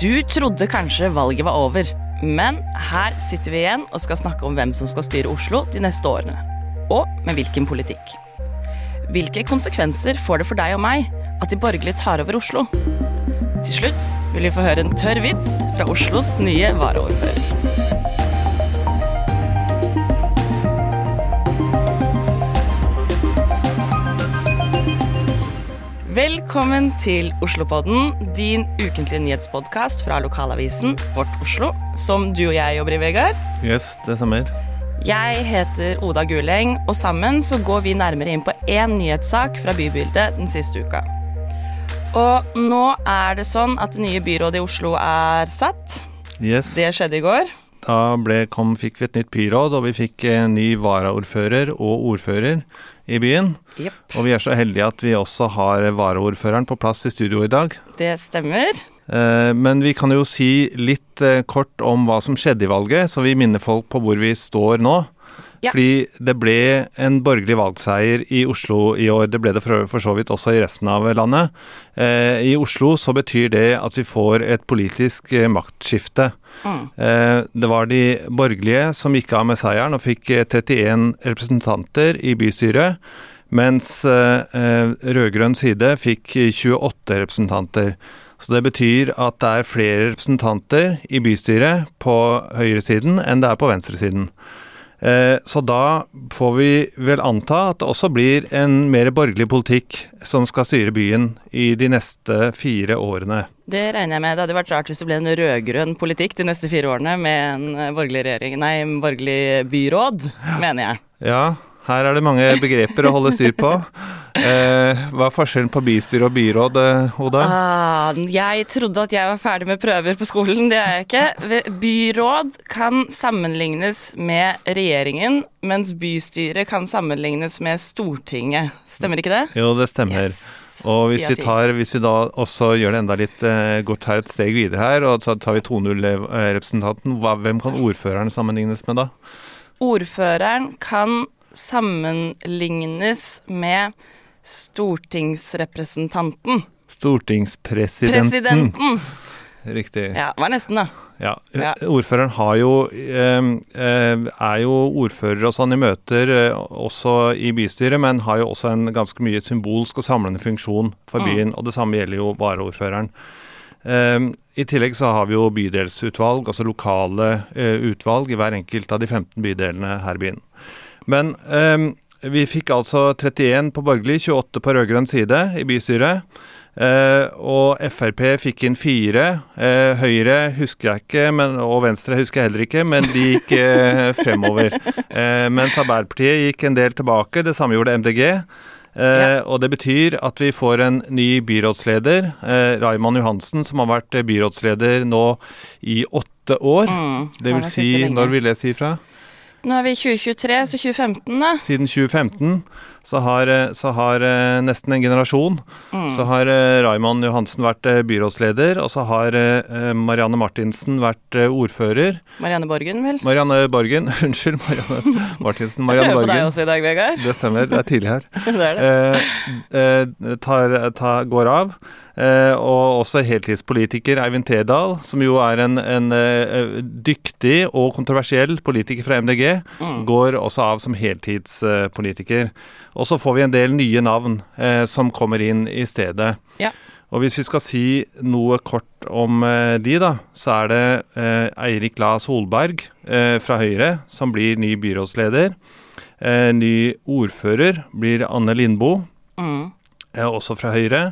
Du trodde kanskje valget var over, men her sitter vi igjen og skal snakke om hvem som skal styre Oslo de neste årene. Og med hvilken politikk. Hvilke konsekvenser får det for deg og meg at de borgerlige tar over Oslo? Til slutt vil vi få høre en tørr vits fra Oslos nye varaordfører. Velkommen til Oslopodden, din ukentlige nyhetspodkast fra lokalavisen Vårt Oslo, som du og jeg jobber i, Vegard. Yes, det stemmer. Jeg heter Oda Guleng, og sammen så går vi nærmere inn på én nyhetssak fra bybildet den siste uka. Og nå er det sånn at det nye byrådet i Oslo er satt. Yes. Det skjedde i går. Da ble, kom, fikk vi et nytt byråd, og vi fikk en ny varaordfører og ordfører i byen. Yep. Og vi er så heldige at vi også har varaordføreren på plass i studio i dag. Det stemmer. Eh, men vi kan jo si litt eh, kort om hva som skjedde i valget, så vi minner folk på hvor vi står nå. Ja. Fordi det ble en borgerlig valgseier i Oslo i år. Det ble det for, for så vidt også i resten av landet. Eh, I Oslo så betyr det at vi får et politisk eh, maktskifte. Mm. Eh, det var de borgerlige som gikk av med seieren og fikk eh, 31 representanter i bystyret, mens eh, eh, rød-grønn side fikk 28 representanter. Så det betyr at det er flere representanter i bystyret på høyresiden enn det er på venstresiden. Eh, Så da får vi vel anta at det også blir en mer borgerlig politikk som skal styre byen i de neste fire årene. Det regner jeg med. Det hadde vært rart hvis det ble en rød-grønn politikk de neste fire årene med en eh, borgerlig regjering, nei, en borgerlig byråd, mener jeg. Ja, her er det mange begreper å holde styr på. Eh, hva er forskjellen på bystyre og byråd, eh, Oda? Ah, jeg trodde at jeg var ferdig med prøver på skolen, det er jeg ikke. Byråd kan sammenlignes med regjeringen, mens bystyret kan sammenlignes med Stortinget. Stemmer ikke det? Jo, det stemmer. Yes. Og hvis vi, tar, hvis vi da også gjør det enda litt eh, godt her et steg videre her, og så tar vi 2-0-representanten, hvem kan ordføreren sammenlignes med da? Ordføreren kan sammenlignes med stortingsrepresentanten. Stortingspresidenten. Presidenten! Riktig. Ja, var nesten, da. Ja. Ja. Ordføreren har jo er jo ordfører og sånn i møter eh, også i bystyret, men har jo også en ganske mye symbolsk og samlende funksjon for Mm. byen. Og det samme gjelder jo varaordføreren. I tillegg så har vi jo bydelsutvalg, altså lokale eh, utvalg i hver enkelt av de 15 bydelene her i byen. Men um, vi fikk altså 31 på borgerlig, 28 på rød-grønn side i bystyret. Uh, og Frp fikk inn fire. Uh, Høyre husker jeg ikke, men, og Venstre husker jeg heller ikke, men de gikk uh, fremover. Mens Arbeiderpartiet gikk en del tilbake. Det samme gjorde MDG. Ja. Og det betyr at vi får en ny byrådsleder, eh, Raymond Johansen, som har vært byrådsleder nå i åtte år. Mm, Det vil si, når vil det si fra? Nå er vi i 2023, så 2015, da. Siden 2015 så har, eh, så har eh, nesten en generasjon Mm. så har eh, Raymond Johansen vært byrådsleder, og så har Marianne Martinsen vært ordfører. Marianne Borgen, vel? Marianne Borgen, unnskyld, Marianne Martinsen. Marianne Borgen. Jeg prøver på deg også i dag, Vegard. Det stemmer, det er tidlig her. det er det. Eh, eh, tar, tar, går av. Eh, og også heltidspolitiker Eivind Tredal, som jo er en, en eh, dyktig og kontroversiell politiker fra MDG, Mm. går også av som heltidspolitiker. Og så får vi en del nye navn eh, som kommer inn i stedet. Ja. Og hvis vi skal si noe kort om eh, de, da, så er det eh, Eirik La Solberg eh, fra Høyre som blir ny byrådsleder. Ny ordfører blir Anne Lindboe, Mm. Eh, også fra Høyre.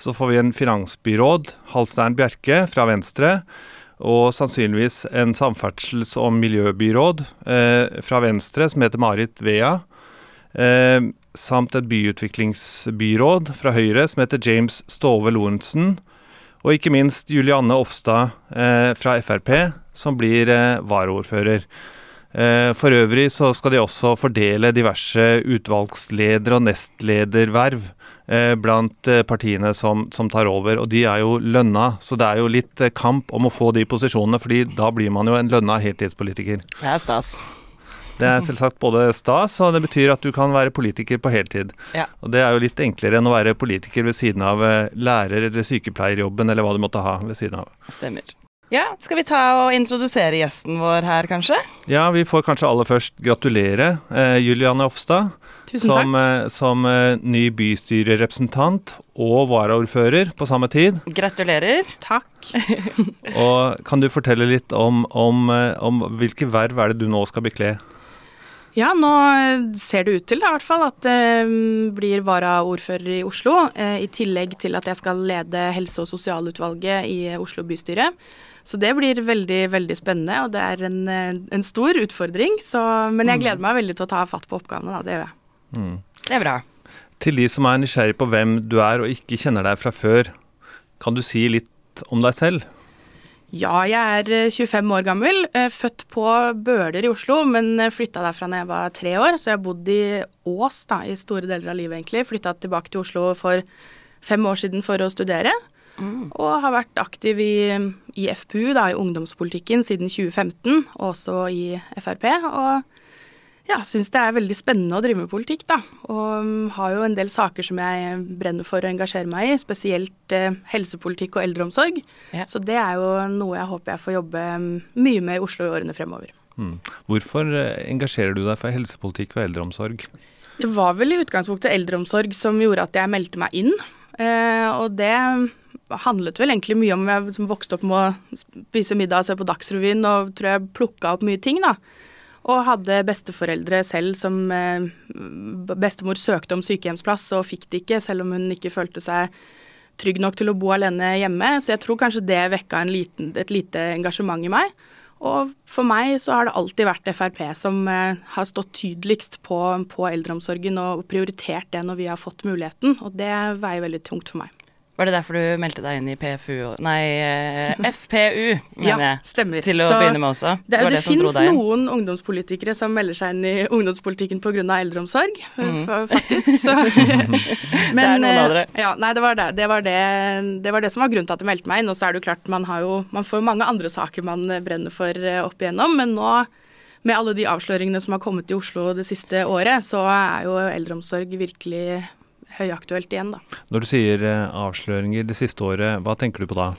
Så får vi en finansbyråd, Halstein Bjerke fra Venstre. Og sannsynligvis en samferdsels- og miljøbyråd eh, fra Venstre som heter Marit Vea. Eh, samt et byutviklingsbyråd fra Høyre som heter James Stove Lorentzen. Og ikke minst Julianne Ofstad eh, fra Frp, som blir eh, varaordfører. Eh, for øvrig så skal de også fordele diverse utvalgsleder- og nestlederverv blant eh, partiene som, som tar over, og de er jo lønna. Så det er jo litt eh, kamp om å få de posisjonene, fordi da blir man jo en lønna heltidspolitiker. Det er stas. Det er selvsagt både stas, og det betyr at du kan være politiker på heltid. Ja. Og det er jo litt enklere enn å være politiker ved siden av eh, lærer- eller sykepleierjobben, eller hva du måtte ha ved siden av. Stemmer. Ja, skal vi ta og introdusere gjesten vår her, kanskje? Ja, vi får kanskje aller først gratulere eh, Julianne Ofstad Tusen som, takk. eh, som eh, ny bystyrerepresentant og varaordfører på samme tid. Gratulerer. Takk. Og kan du fortelle litt om, om, eh, om hvilke verv er det du nå skal bekle? Ja, nå ser det ut til da, i hvert fall at det blir varaordfører i Oslo. I tillegg til at jeg skal lede helse- og sosialutvalget i Oslo bystyre. Så det blir veldig, veldig spennende, og det er en, eh, en stor utfordring. Så, men jeg gleder meg veldig til å ta fatt på oppgavene, da. Det gjør jeg. Det er bra. Til de som er nysgjerrig på hvem du er og ikke kjenner deg fra før, kan du si litt om deg selv? Ja, jeg er eh, 25 år gammel, eh, født på Bøler i Oslo, men flytta derfra da jeg var tre år. Så jeg har bodd i Ås da, i store deler av livet, egentlig. Flytta tilbake til Oslo for fem år siden for å studere. Og har vært aktiv i, i FPU, da, i ungdomspolitikken, siden 2015, og også i Frp. Og ja, syns det er veldig spennende å drive med politikk, da. Og mm, har jo en del saker som jeg brenner for å engasjere meg i, spesielt eh, helsepolitikk og eldreomsorg. Ja. Så det er jo noe jeg håper jeg får jobbe mm, mye med i Oslo i årene fremover. Mm. Hvorfor eh, engasjerer du deg for helsepolitikk og eldreomsorg? Det var vel i utgangspunktet eldreomsorg som gjorde at jeg meldte meg inn. Eh, og det handlet vel egentlig mye om jeg vokste opp med å spise middag og se på Dagsrevyen og tror jeg plukka opp mye ting, da. Og hadde besteforeldre selv som eh, Bestemor søkte om sykehjemsplass og fikk det ikke, selv om hun ikke følte seg trygg nok til å bo alene hjemme. Så jeg tror kanskje det vekka en liten, et lite engasjement i meg. Og for meg så har det alltid vært Frp som eh, har stått tydeligst på, på eldreomsorgen og prioritert det når vi har fått muligheten, og det veier veldig tungt for meg. Var det derfor du meldte deg inn i PFU Nei, eh, FPU, mener Ja, jeg. stemmer. Til å Så begynne med også. Det, det, det fins noen ungdomspolitikere som melder seg inn i ungdomspolitikken pga. eldreomsorg, mm. fa- faktisk. Så. Men, Det er noen av dere. eh, Ja, nei, det var det. Det var det, det var det som var grunnen til at jeg meldte meg inn. Og så er det jo klart, man har jo Man får jo mange andre saker man brenner for opp igjennom, men nå med alle de avsløringene som har kommet i Oslo det siste året, så er jo eldreomsorg virkelig høyaktuelt igjen, da. Når du sier eh, avsløringer det siste året, hva tenker du på da?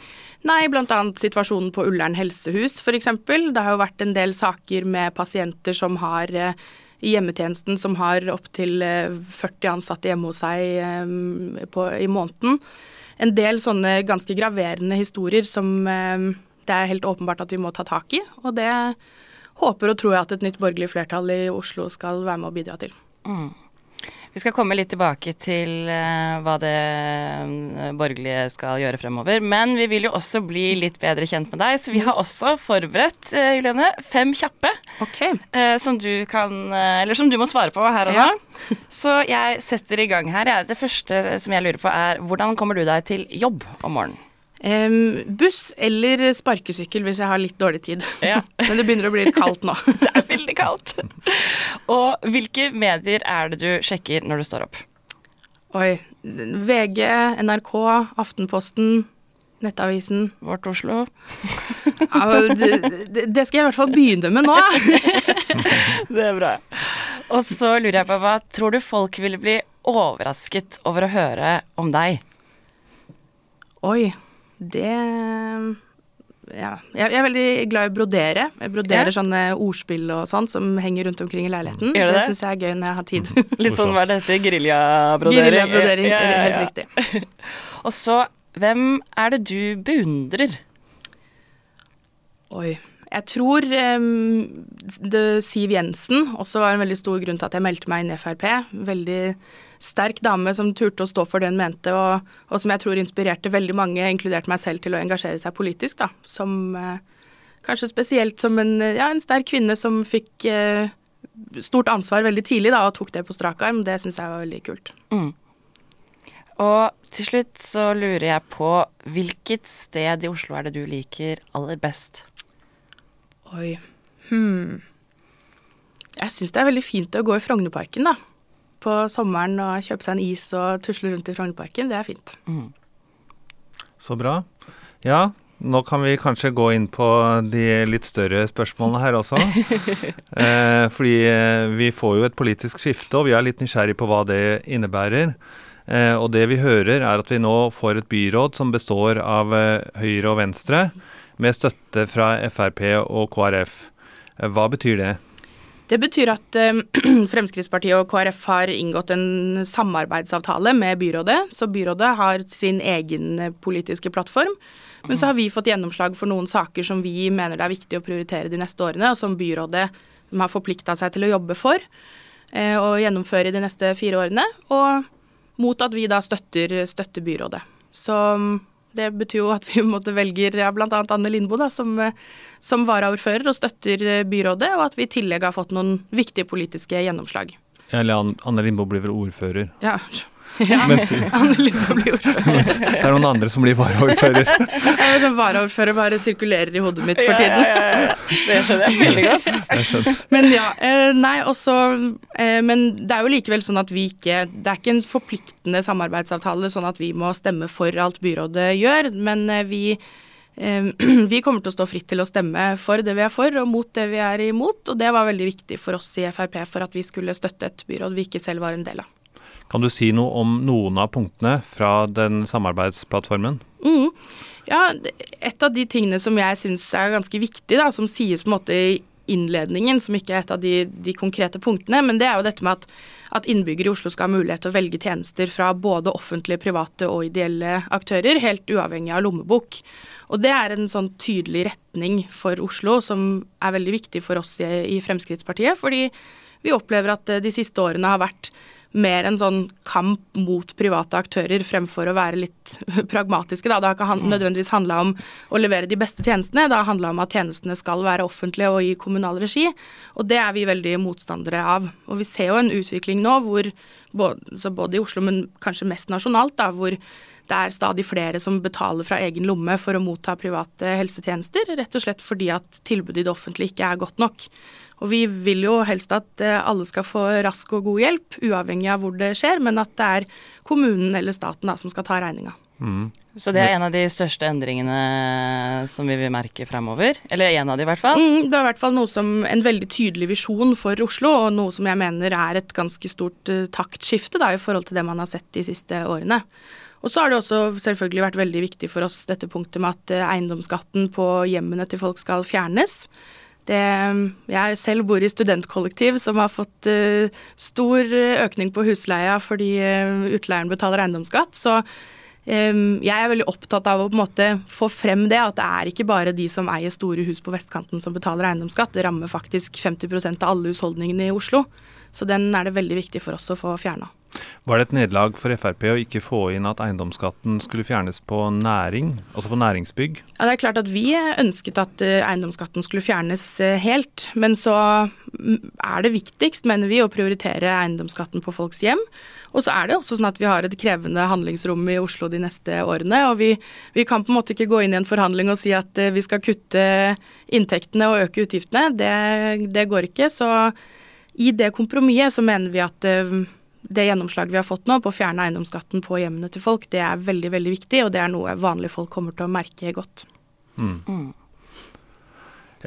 Nei, bl.a. situasjonen på Ullern helsehus f.eks. Det har jo vært en del saker med pasienter som har eh, i hjemmetjenesten som har opptil 40 ansatte hjemme hos seg eh, på, i måneden. En del sånne ganske graverende historier som eh, det er helt åpenbart at vi må ta tak i. Og det håper og tror jeg at et nytt borgerlig flertall i Oslo skal være med å bidra til. Vi skal komme litt tilbake til eh, hva det eh, borgerlige skal gjøre fremover. Men vi vil jo også bli litt bedre kjent med deg, så vi har også forberedt, Juliane, fem kjappe. okay. eh, som du kan eh, Eller som du må svare på her og nå. Ja. Så jeg setter i gang her. Det første som jeg lurer på er hvordan kommer du deg til jobb om morgenen? Em, buss eller sparkesykkel hvis jeg har litt dårlig tid. Ja. Men det begynner å bli litt kaldt nå. Det er veldig kaldt. Og hvilke medier er det du sjekker når du står opp? Oi. VG, NRK, Aftenposten, Nettavisen. Vårt Oslo? Ja, det, det- det skal jeg i hvert fall begynne med nå. Det er bra. Og så lurer jeg på, hva tror du folk ville bli overrasket over å høre om deg? Oi. Det ja. Jeg er veldig glad i å brodere. Jeg broderer Ja. sånne ordspill og sånn som henger rundt omkring i leiligheten. Gjør det det? syns jeg er gøy når jeg har tid. Litt sånn hva er dette? Geriljabrodering? Geriljabrodering, Ja, ja, ja. helt riktig. Og så, hvem er det du beundrer? Oi. Jeg tror um, det, Siv Jensen også var en veldig stor grunn til at jeg meldte meg inn i Frp. Veldig sterk dame som turte å stå for det hun mente, og, og som jeg tror inspirerte veldig mange, inkludert meg selv, til å engasjere seg politisk. da. Som eh, Kanskje spesielt som en, ja, en sterk kvinne som fikk eh, stort ansvar veldig tidlig da, og tok det på strak arm. Det syns jeg var veldig kult. Mm. Og til slutt så lurer jeg på hvilket sted i Oslo er det du liker aller best? Oi. Hm. Jeg syns det er veldig fint å gå i Frognerparken, da. På sommeren og kjøpe seg en is og tusle rundt i Frognerparken. Det er fint. Så bra. Ja, nå kan vi kanskje gå inn på de litt større spørsmålene her også. eh, fordi eh, vi får jo et politisk skifte, og vi er litt nysgjerrig på hva det innebærer. Eh, og det vi hører, er at vi nå får et byråd som består av eh, Høyre og Venstre, med støtte fra Frp og KrF. Eh, hva betyr det? Det betyr at uh, Fremskrittspartiet og KrF har inngått en samarbeidsavtale med byrådet. Så byrådet har sin egen politiske plattform. Men så har vi fått gjennomslag for noen saker som vi mener det er viktig å prioritere de neste årene, og som byrådet har forplikta seg til å jobbe for eh, og gjennomføre de neste fire årene. Og mot at vi da støtter, støtter byrådet. Så mm, det betyr jo at vi måtte velger ja, bl.a. Anne Lindboe da, som, som varaordfører og støtter byrådet, og at vi i tillegg har fått noen viktige politiske gjennomslag. Eller Anne Lindboe blir vel ordfører? Ja, ja, Mens, Anne Lindboe blir ordfører. det er noen andre som blir varaordfører. sånn varaordfører bare sirkulerer i hodet mitt for tiden. Ja, ja, ja, Det skjønner jeg veldig godt. men ja, eh, nei, også eh, Men det er jo likevel sånn at vi ikke Det er ikke en forpliktende samarbeidsavtale sånn at vi må stemme for alt byrådet gjør, men eh, vi vi kommer til å stå fritt til å stemme for det vi er for, og mot det vi er imot. Og det var veldig viktig for oss i Frp for at vi skulle støtte et byråd vi ikke selv var en del av. Kan du si noe om noen av punktene fra den samarbeidsplattformen? Mm. Ja, et av de tingene som jeg syns er ganske viktig, da, som sies på en måte i innledningen, som ikke er et av de, de konkrete punktene, men det er jo dette med at, at innbyggere i Oslo skal ha mulighet til å velge tjenester fra både offentlige, private og ideelle aktører, helt uavhengig av lommebok. Og det er en sånn tydelig retning for Oslo som er veldig viktig for oss i, i Fremskrittspartiet, fordi vi opplever at de siste årene har vært mer en sånn kamp mot private aktører fremfor å være litt pragmatiske. Da. Det har ikke han, mm. nødvendigvis handla om å levere de beste tjenestene, det har handla om at tjenestene skal være offentlige og i kommunal regi. Og det er vi veldig motstandere av. Og vi ser jo en utvikling nå hvor både, både i Oslo, men kanskje mest nasjonalt, da, hvor det er stadig flere som betaler fra egen lomme for å motta private helsetjenester, rett og slett fordi at tilbudet i det offentlige ikke er godt nok. Og vi vil jo helst at eh, alle skal få rask og god hjelp, uavhengig av hvor det skjer, men at det er kommunen eller staten da, som skal ta regninga. Mm. Så det er en av de største endringene som vi vil merke fremover? Eller en av de i hvert fall? Mm, det er i hvert fall noe som en veldig tydelig visjon for Oslo, og noe som jeg mener er et ganske stort uh, taktskifte da, i forhold til det man har sett de siste årene. Og så har det også selvfølgelig vært veldig viktig for oss dette punktet med at uh, eiendomsskatten på hjemmene til folk skal fjernes. Det, jeg selv bor i studentkollektiv som har fått uh, stor økning på husleia fordi uh, utleieren betaler eiendomsskatt. Så um, jeg er veldig opptatt av å på en måte få frem det, at det er ikke bare de som eier store hus på vestkanten som betaler eiendomsskatt. Det rammer faktisk 50% av alle husholdningene i Oslo. Så den er det veldig viktig for oss å få fjerna. Var det et nederlag for Frp å ikke få inn at eiendomsskatten skulle fjernes på næring, altså på næringsbygg? Ja, Det er klart at vi ønsket at eh, eiendomsskatten skulle fjernes eh, helt. Men så mm, er det viktigst, mener vi, å prioritere eiendomsskatten på folks hjem. Og så er det også sånn at vi har et krevende handlingsrom i Oslo de neste årene. Og vi, vi kan på en måte ikke gå inn i en forhandling og si at eh, vi skal kutte inntektene og øke utgiftene. Det, det går ikke. Så i det kompromisset så mener vi at det gjennomslaget vi har fått nå på å fjerne eiendomsskatten på hjemmene til folk, det er veldig veldig viktig, og det er noe vanlige folk kommer til å merke godt. Mm. Mm.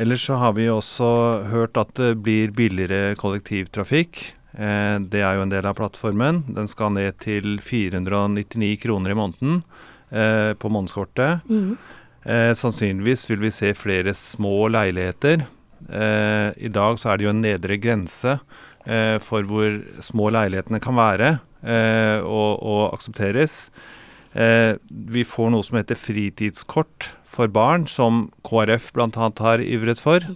Ellers så har vi også hørt at det blir billigere kollektivtrafikk. Eh, det er jo en del av plattformen. Den skal ned til 499 kroner i måneden eh, på månedskortet. Mm. Eh, sannsynligvis vil vi se flere små leiligheter. Eh, I dag så er det jo en nedre grense eh, for hvor små leilighetene kan være eh, og, og, aksepteres. Eh, vi får noe som heter fritidskort for barn, som KrF bl.a. har ivret for.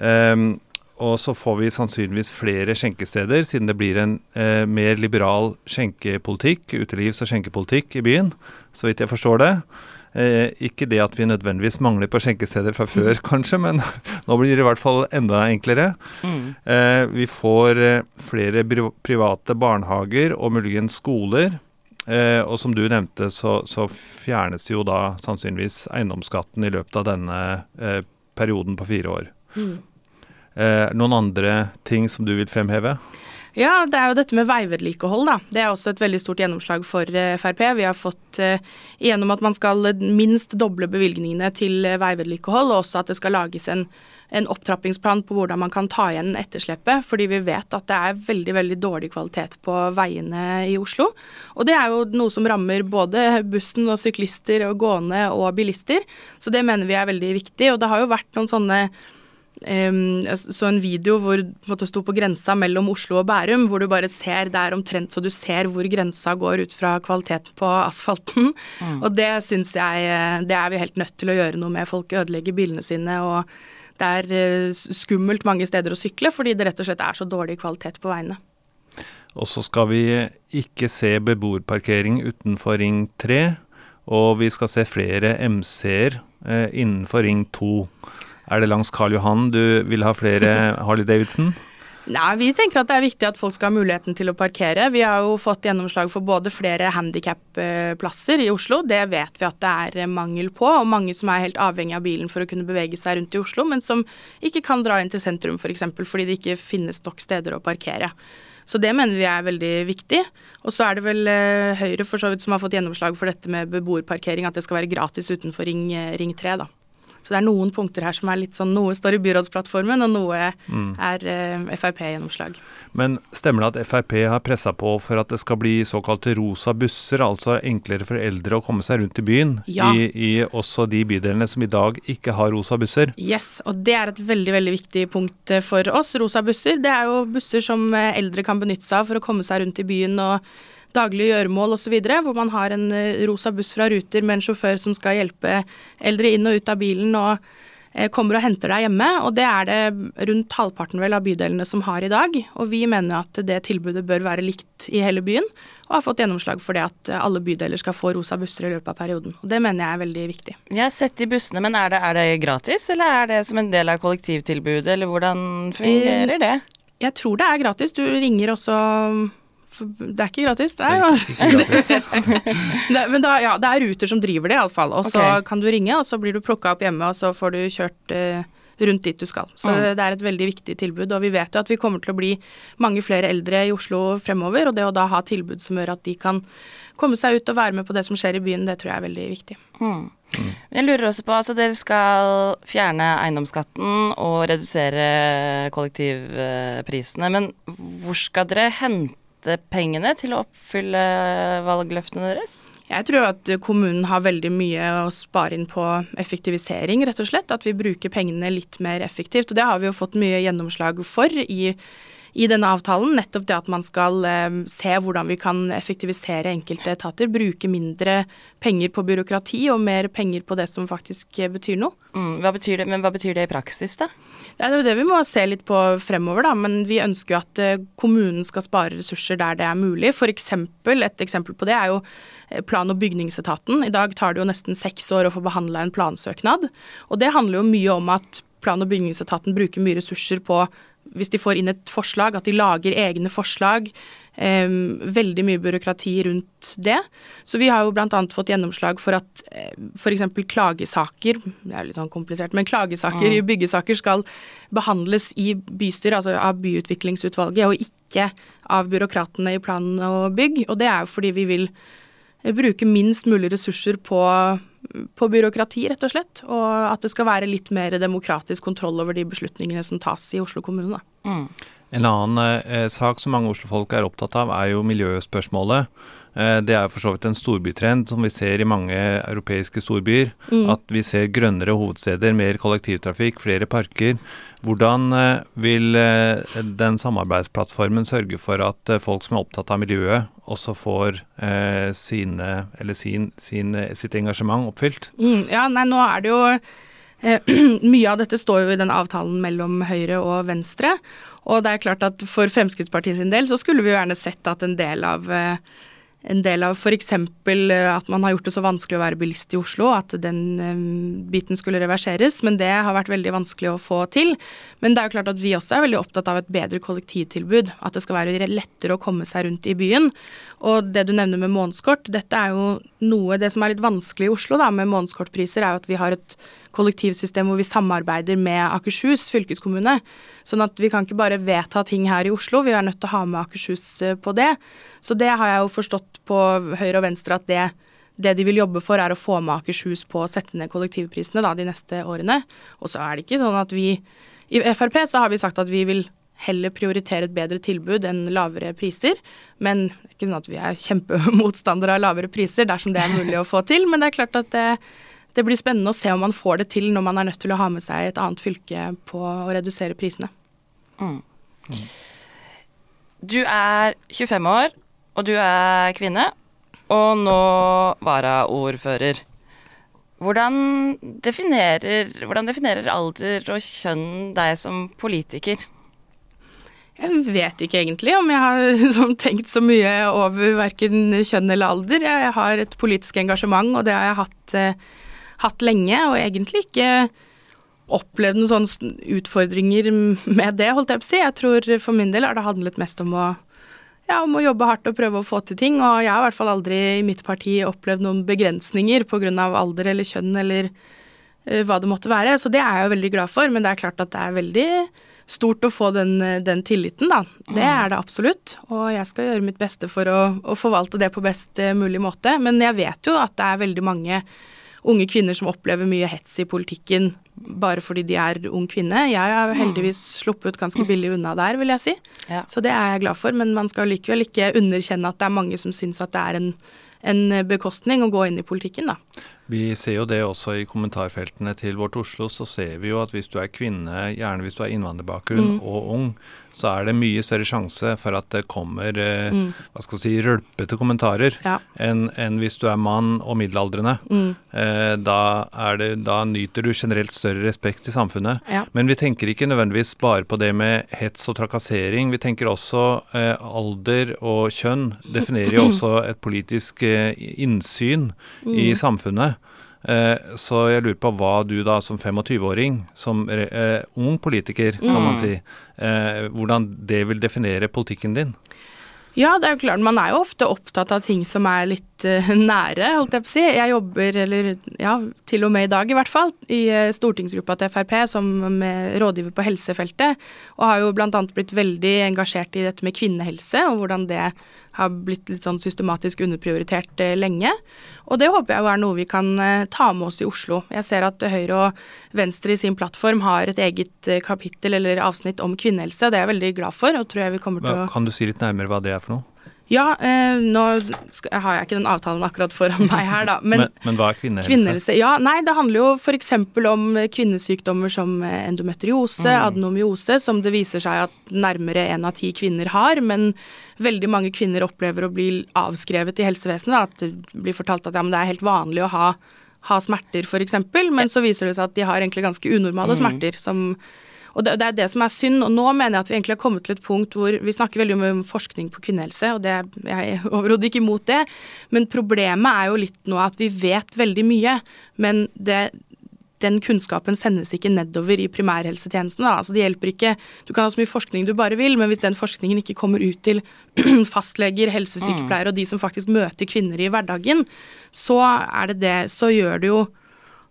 Um, og så får vi sannsynligvis flere skjenkesteder, siden det blir en eh, mer liberal skjenkepolitikk, utelivs- og skjenkepolitikk i byen, så vidt jeg forstår det. Eh, ikke det at vi nødvendigvis mangler på skjenkesteder fra før, mm. kanskje, men nå blir det i hvert fall enda enklere. Mm. Eh, vi får eh, flere private barnehager og muligens skoler. Eh, og som du nevnte, så, så, fjernes jo da sannsynligvis eiendomsskatten i løpet av denne eh, perioden på fire år. Mm. Eh, noen andre ting som du vil fremheve? Ja, det er jo dette med veivedlikehold, da. Det er også et veldig stort gjennomslag for eh, Frp. Vi har fått uh, igjennom at man skal minst doble bevilgningene til veivedlikehold, og også at det skal lages en, en opptrappingsplan på hvordan man kan ta igjen etterslepet. Fordi vi vet at det er veldig veldig dårlig kvalitet på veiene i Oslo. Og det er jo noe som rammer både bussen og syklister og gående og bilister. Så det mener vi er veldig viktig. Og det har jo vært noen sånne så en video hvor du sto på grensa mellom Oslo og Bærum, hvor du bare ser Det er omtrent så du ser hvor grensa går ut fra kvaliteten på asfalten. Mm. Og det syns jeg eh, Det er vi helt nødt til å gjøre noe med. Folk ødelegger bilene sine, og det er uh, skummelt mange steder å sykle fordi det rett og slett er så dårlig kvalitet på veiene. Og så skal vi ikke se beboerparkering utenfor Ring 3, og vi skal se flere MC-er eh, innenfor Ring 2. Er det langs Karl Johan du vil ha flere Harley Davidson? Nei, Vi tenker at det er viktig at folk skal ha muligheten til å parkere. Vi har jo fått gjennomslag for både flere handikapplasser i Oslo. Det vet vi at det er mangel på, og mange som er helt avhengig av bilen for å kunne bevege seg rundt i Oslo, men som ikke kan dra inn til sentrum f.eks. For eksempel, fordi det ikke finnes nok steder å parkere. Så det mener vi er veldig viktig. Og så er det vel uh, Høyre for så vidt som har fått gjennomslag for dette med beboerparkering, at det skal være gratis utenfor Ring, eh, ring 3, da. Så det er noen punkter her som er litt sånn Noe står i byrådsplattformen, og noe mm. er eh, Frp-gjennomslag. Men stemmer det at Frp har pressa på for at det skal bli såkalte rosa busser, altså enklere for eldre å komme seg rundt i byen? Ja. I, I, også de bydelene som i dag ikke har rosa busser? Yes, og det er et veldig, veldig viktig punkt eh, for oss. Rosa busser, det er jo busser som eh, eldre kan benytte seg av for å komme seg rundt i byen. og daglige gjøremål osv., hvor man har en eh, rosa buss fra Ruter med en sjåfør som skal hjelpe eldre inn og ut av bilen og eh, kommer og henter deg hjemme. Og det er det rundt halvparten vel av bydelene som har i dag. Og vi mener at det tilbudet bør være likt i hele byen, og har fått gjennomslag for det at alle bydeler skal få rosa busser i løpet av perioden. Og det mener jeg er veldig viktig. Jeg har sett de bussene, men er det, er det gratis, eller er det som en del av kollektivtilbudet, eller hvordan fungerer det? Jeg tror det er gratis. Du ringer også det er ikke gratis. Det er jo det, Men da, ja, det er Ruter som driver det, iallfall. Og så okay. kan du ringe, og så blir du plukka opp hjemme, og så får du kjørt eh, rundt dit du skal. Så mm. det er et veldig viktig tilbud. Og vi vet jo at vi kommer til å bli mange flere eldre i Oslo fremover, og det å da ha tilbud som gjør at de kan komme seg ut og være med på det som skjer i byen, det tror jeg er veldig viktig. Mm. Mm. Jeg lurer også på, altså Dere skal fjerne eiendomsskatten og redusere kollektivprisene. Men hvor skal dere hente pengene til å oppfylle valgløftene deres? Jeg tror at kommunen har veldig mye å spare inn på effektivisering, rett og slett. At vi bruker pengene litt mer effektivt. Og det har vi jo fått mye gjennomslag for i i denne avtalen. Nettopp det at man skal eh, se hvordan vi kan effektivisere enkelte etater. Bruke mindre penger på byråkrati og mer penger på det som faktisk betyr noe. Mm, hva betyr det, men hva betyr det i praksis, da? Det er jo det vi må se litt på fremover, da. Men vi ønsker jo at eh, kommunen skal spare ressurser der det er mulig. For eksempel, et eksempel på det er jo eh, plan- og bygningsetaten. I dag tar det jo nesten seks år å få behandla en plansøknad. Og det handler jo mye om at plan- og bygningsetaten bruker mye ressurser på hvis de får inn et forslag, at de lager egne forslag. Um, veldig mye byråkrati rundt det. Så vi har jo bl.a. fått gjennomslag for at eh, f.eks. klagesaker, det er litt sånn komplisert, men klagesaker mm. i byggesaker skal behandles i bystyret, altså av byutviklingsutvalget, og ikke av byråkratene i plan og bygg. Og det er jo fordi vi vil bruke minst mulig ressurser på på byråkrati, rett og slett. Og at det skal være litt mer demokratisk kontroll over de beslutningene som tas i Oslo kommune. Mm. En annen eh, sak som mange oslofolk er opptatt av, er jo miljøspørsmålet. Eh, det er for så vidt en storbytrend som vi ser i mange europeiske storbyer. Mm. At vi ser grønnere hovedsteder, mer kollektivtrafikk, flere parker. Hvordan eh, vil eh, den samarbeidsplattformen sørge for at eh, folk som er opptatt av miljøet, også får eh, sine, sin, sin, sitt engasjement oppfylt? Mm, ja, nei, nå er det jo eh, Mye av dette står jo i den avtalen mellom Høyre og Venstre. Og det er klart at for Fremskrittspartiet sin del så skulle vi jo gjerne sett at en del av eh, en del av f.eks. Eh, at man har gjort det så vanskelig å være bilist i Oslo, at den um, biten skulle reverseres. Men det har vært veldig vanskelig å få til. Men det er jo klart at vi også er veldig opptatt av et bedre kollektivtilbud. At det skal være lettere å komme seg rundt i byen. Og det du nevner med månedskort, dette er jo noe Det som er litt vanskelig i Oslo da, med månedskortpriser, er jo at vi har et kollektivsystem hvor vi samarbeider med Akershus fylkeskommune. Sånn at vi kan ikke bare vedta ting her i Oslo, vi er nødt til å ha med Akershus eh, på det. Så det har jeg jo forstått på høyre og venstre at det, det de vil jobbe for, er å få med Akershus på å sette ned kollektivprisene da, de neste årene. Og så er det ikke sånn at vi I Frp så har vi sagt at vi vil heller prioritere et bedre tilbud enn lavere priser. Men det er ikke sånn at vi er kjempemotstandere av lavere priser dersom det er mulig å få til. Men det er klart at det, det, blir spennende å se om man får det til når man er nødt til å ha med seg et annet fylke på å redusere prisene. Mm. Du er 25 år, og du er kvinne, og nå varaordfører. Hvordan definerer, hvordan definerer alder og kjønn deg som politiker? Jeg vet ikke egentlig om jeg har sånn, tenkt så mye over verken kjønn eller alder. Jeg har et politisk engasjement, og det har jeg hatt, eh, hatt lenge. Og egentlig ikke opplevd noen sånne utfordringer med det, holdt jeg på å si. Jeg tror for min del har det handlet mest om å, ja, om å jobbe hardt og prøve å få til ting. Og jeg har i hvert fall aldri i mitt parti opplevd noen begrensninger pga. alder eller kjønn eller uh, hva det måtte være. Så det er jeg jo veldig glad for, men det er klart at det er veldig stort å få den, den, tilliten, da. Det er det absolutt. Og jeg skal gjøre mitt beste for å, å, forvalte det på best eh, mulig måte. Men jeg vet jo at det er veldig mange unge kvinner som opplever mye hets i politikken bare fordi de er ung kvinne. Jeg har heldigvis sluppet ganske billig unna der, vil jeg si. Ja. Så det er jeg glad for. Men man skal likevel ikke underkjenne at det er mange som syns at det er en, en bekostning å gå inn i politikken, da. Vi ser jo det også i kommentarfeltene til Vårt Oslo, så ser vi jo at hvis du er kvinne, gjerne hvis du har innvandrerbakgrunn mm. og ung, så er det mye større sjanse for at det kommer eh, mm. hva skal vi si, rølpete kommentarer ja. enn en hvis du er mann og middelaldrende. Mm. Eh, da, det, da, nyter du generelt større respekt i samfunnet. Ja. Men vi tenker ikke nødvendigvis bare på det med hets og trakassering. Vi tenker også eh, alder og kjønn definerer jo også et politisk eh, innsyn i mm. samfunnet. Eh, så jeg lurer på hva du da som 25-åring, som eh, ung politiker, kan mm. man si, eh, hvordan det vil definere politikken din? Ja, det er jo klart. Man er jo ofte opptatt av ting som er litt uh, nære, holdt jeg på å si. Jeg jobber, eller ja, til og med i dag i hvert fall, i uh, stortingsgruppa til Frp som rådgiver på helsefeltet. Og har jo bl.a. blitt veldig engasjert i dette med kvinnehelse, og hvordan det har blitt litt sånn systematisk underprioritert uh, lenge. Og det håper jeg jo er noe vi kan ta med oss i Oslo. Jeg ser at Høyre og Venstre i sin plattform har et eget kapittel eller avsnitt om kvinnehelse, det er jeg veldig glad for. og tror jeg vi kommer til å... Kan du si litt nærmere hva det er for noe? Ja, eh, nå skal, har jeg ikke den avtalen akkurat foran meg her, da. Men, men, men hva er kvinnehelse? kvinnehelse? Ja, nei, det handler jo f.eks. om kvinnesykdommer som endometriose, mm. adenomyose, som det viser seg at nærmere én av ti kvinner har. Men veldig mange kvinner opplever å bli avskrevet i helsevesenet. At det blir fortalt at ja, det er helt vanlig å ha, ha smerter, f.eks. Men så viser det seg at de har egentlig ganske unormale mm. smerter. som og det, det, er det som er synd. Og nå mener jeg at vi egentlig har kommet til et punkt hvor vi snakker veldig om forskning på kvinnehelse, og det, jeg er overhodet ikke imot det. Men problemet er jo litt nå at vi vet veldig mye, men det, den kunnskapen sendes ikke nedover i primærhelsetjenesten. Da. Altså det hjelper ikke Du kan ha så mye forskning du bare vil, men hvis den forskningen ikke kommer ut til fastleger, helsesykepleiere mm. og de som faktisk møter kvinner i hverdagen, så er det det Så gjør det jo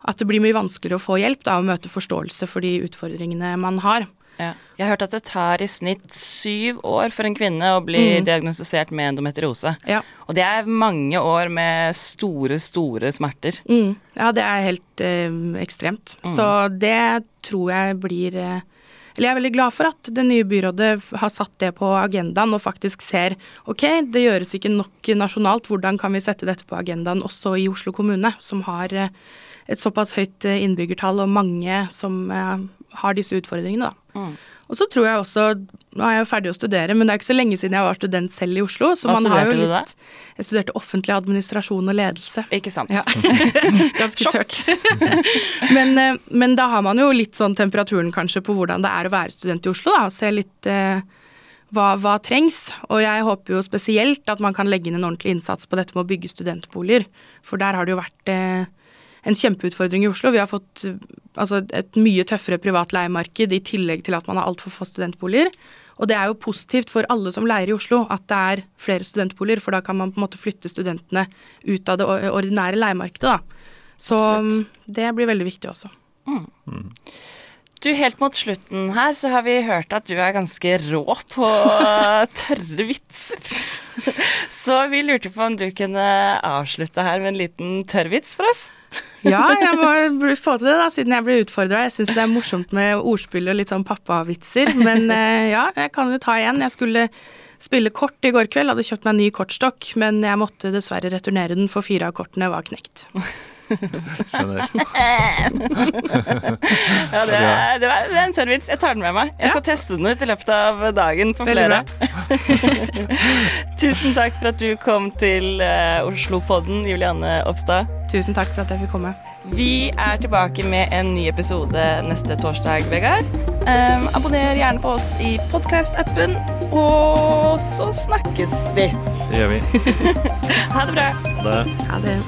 at det blir mye vanskeligere å få hjelp da, og møte forståelse for de utfordringene man har. Ja. Jeg har hørt at det tar i snitt syv år for en kvinne å bli mm. diagnostisert med endometriose. Ja. Og det er mange år med store, store smerter. Mm. Ja, det er helt eh, ekstremt. Mm. Så det tror jeg blir eh, eller jeg er veldig glad for at det nye byrådet har satt det på agendaen og faktisk ser ok, det gjøres ikke nok nasjonalt, hvordan kan vi sette dette på agendaen også i Oslo kommune, som har eh, et såpass høyt eh, innbyggertall og mange som eh, har disse utfordringene, da. Mm. Og så tror jeg også Nå er jeg jo ferdig å studere, men det er ikke så lenge siden jeg var student selv i Oslo. Så Hva man har jo litt, du da? Jeg studerte offentlig administrasjon og ledelse. Ikke sant. Ja. Ganske tørt. men, eh, men, da har man jo litt sånn temperaturen kanskje på hvordan det er å være student i Oslo, da. Se litt eh, hva, hva, trengs. Og jeg håper jo spesielt at man kan legge inn en ordentlig innsats på dette med å bygge studentboliger. For der har det jo vært eh, en kjempeutfordring i Oslo. Vi har fått altså, et mye tøffere privat leiemarked i tillegg til at man har altfor få studentboliger. Og det er jo positivt for alle som leier i Oslo at det er flere studentboliger, for da kan man på en måte flytte studentene ut av det ordinære leiemarkedet, da. Så Absolutt. det blir veldig viktig også. Du, Helt mot slutten her så har vi hørt at du er ganske rå på tørre vitser. Så vi lurte på om du kunne avslutte her med en liten tørrvits for oss? Ja, jeg må få til det, da, siden jeg blir utfordra. Jeg syns det er morsomt med ordspill og litt sånn pappavitser. Men eh, ja, jeg kan jo ta igjen. Jeg skulle spille kort i går kveld, hadde kjøpt meg en ny kortstokk, men jeg måtte dessverre returnere den, for fire av kortene var knekt. Skjønner. Ja, det er, det er, det er en service. Jeg tar den med meg. Jeg skal teste den ut i løpet av dagen for flere. Tusen takk for at du kom til uh, Oslo-podden, Julianne Opstad. Tusen takk for at jeg fikk komme. Vi er tilbake med en ny episode neste torsdag, Vegard. Um, abonner gjerne på oss i podkast-appen, og så snakkes vi. Det gjør vi. Ha det bra. Det. Ha det.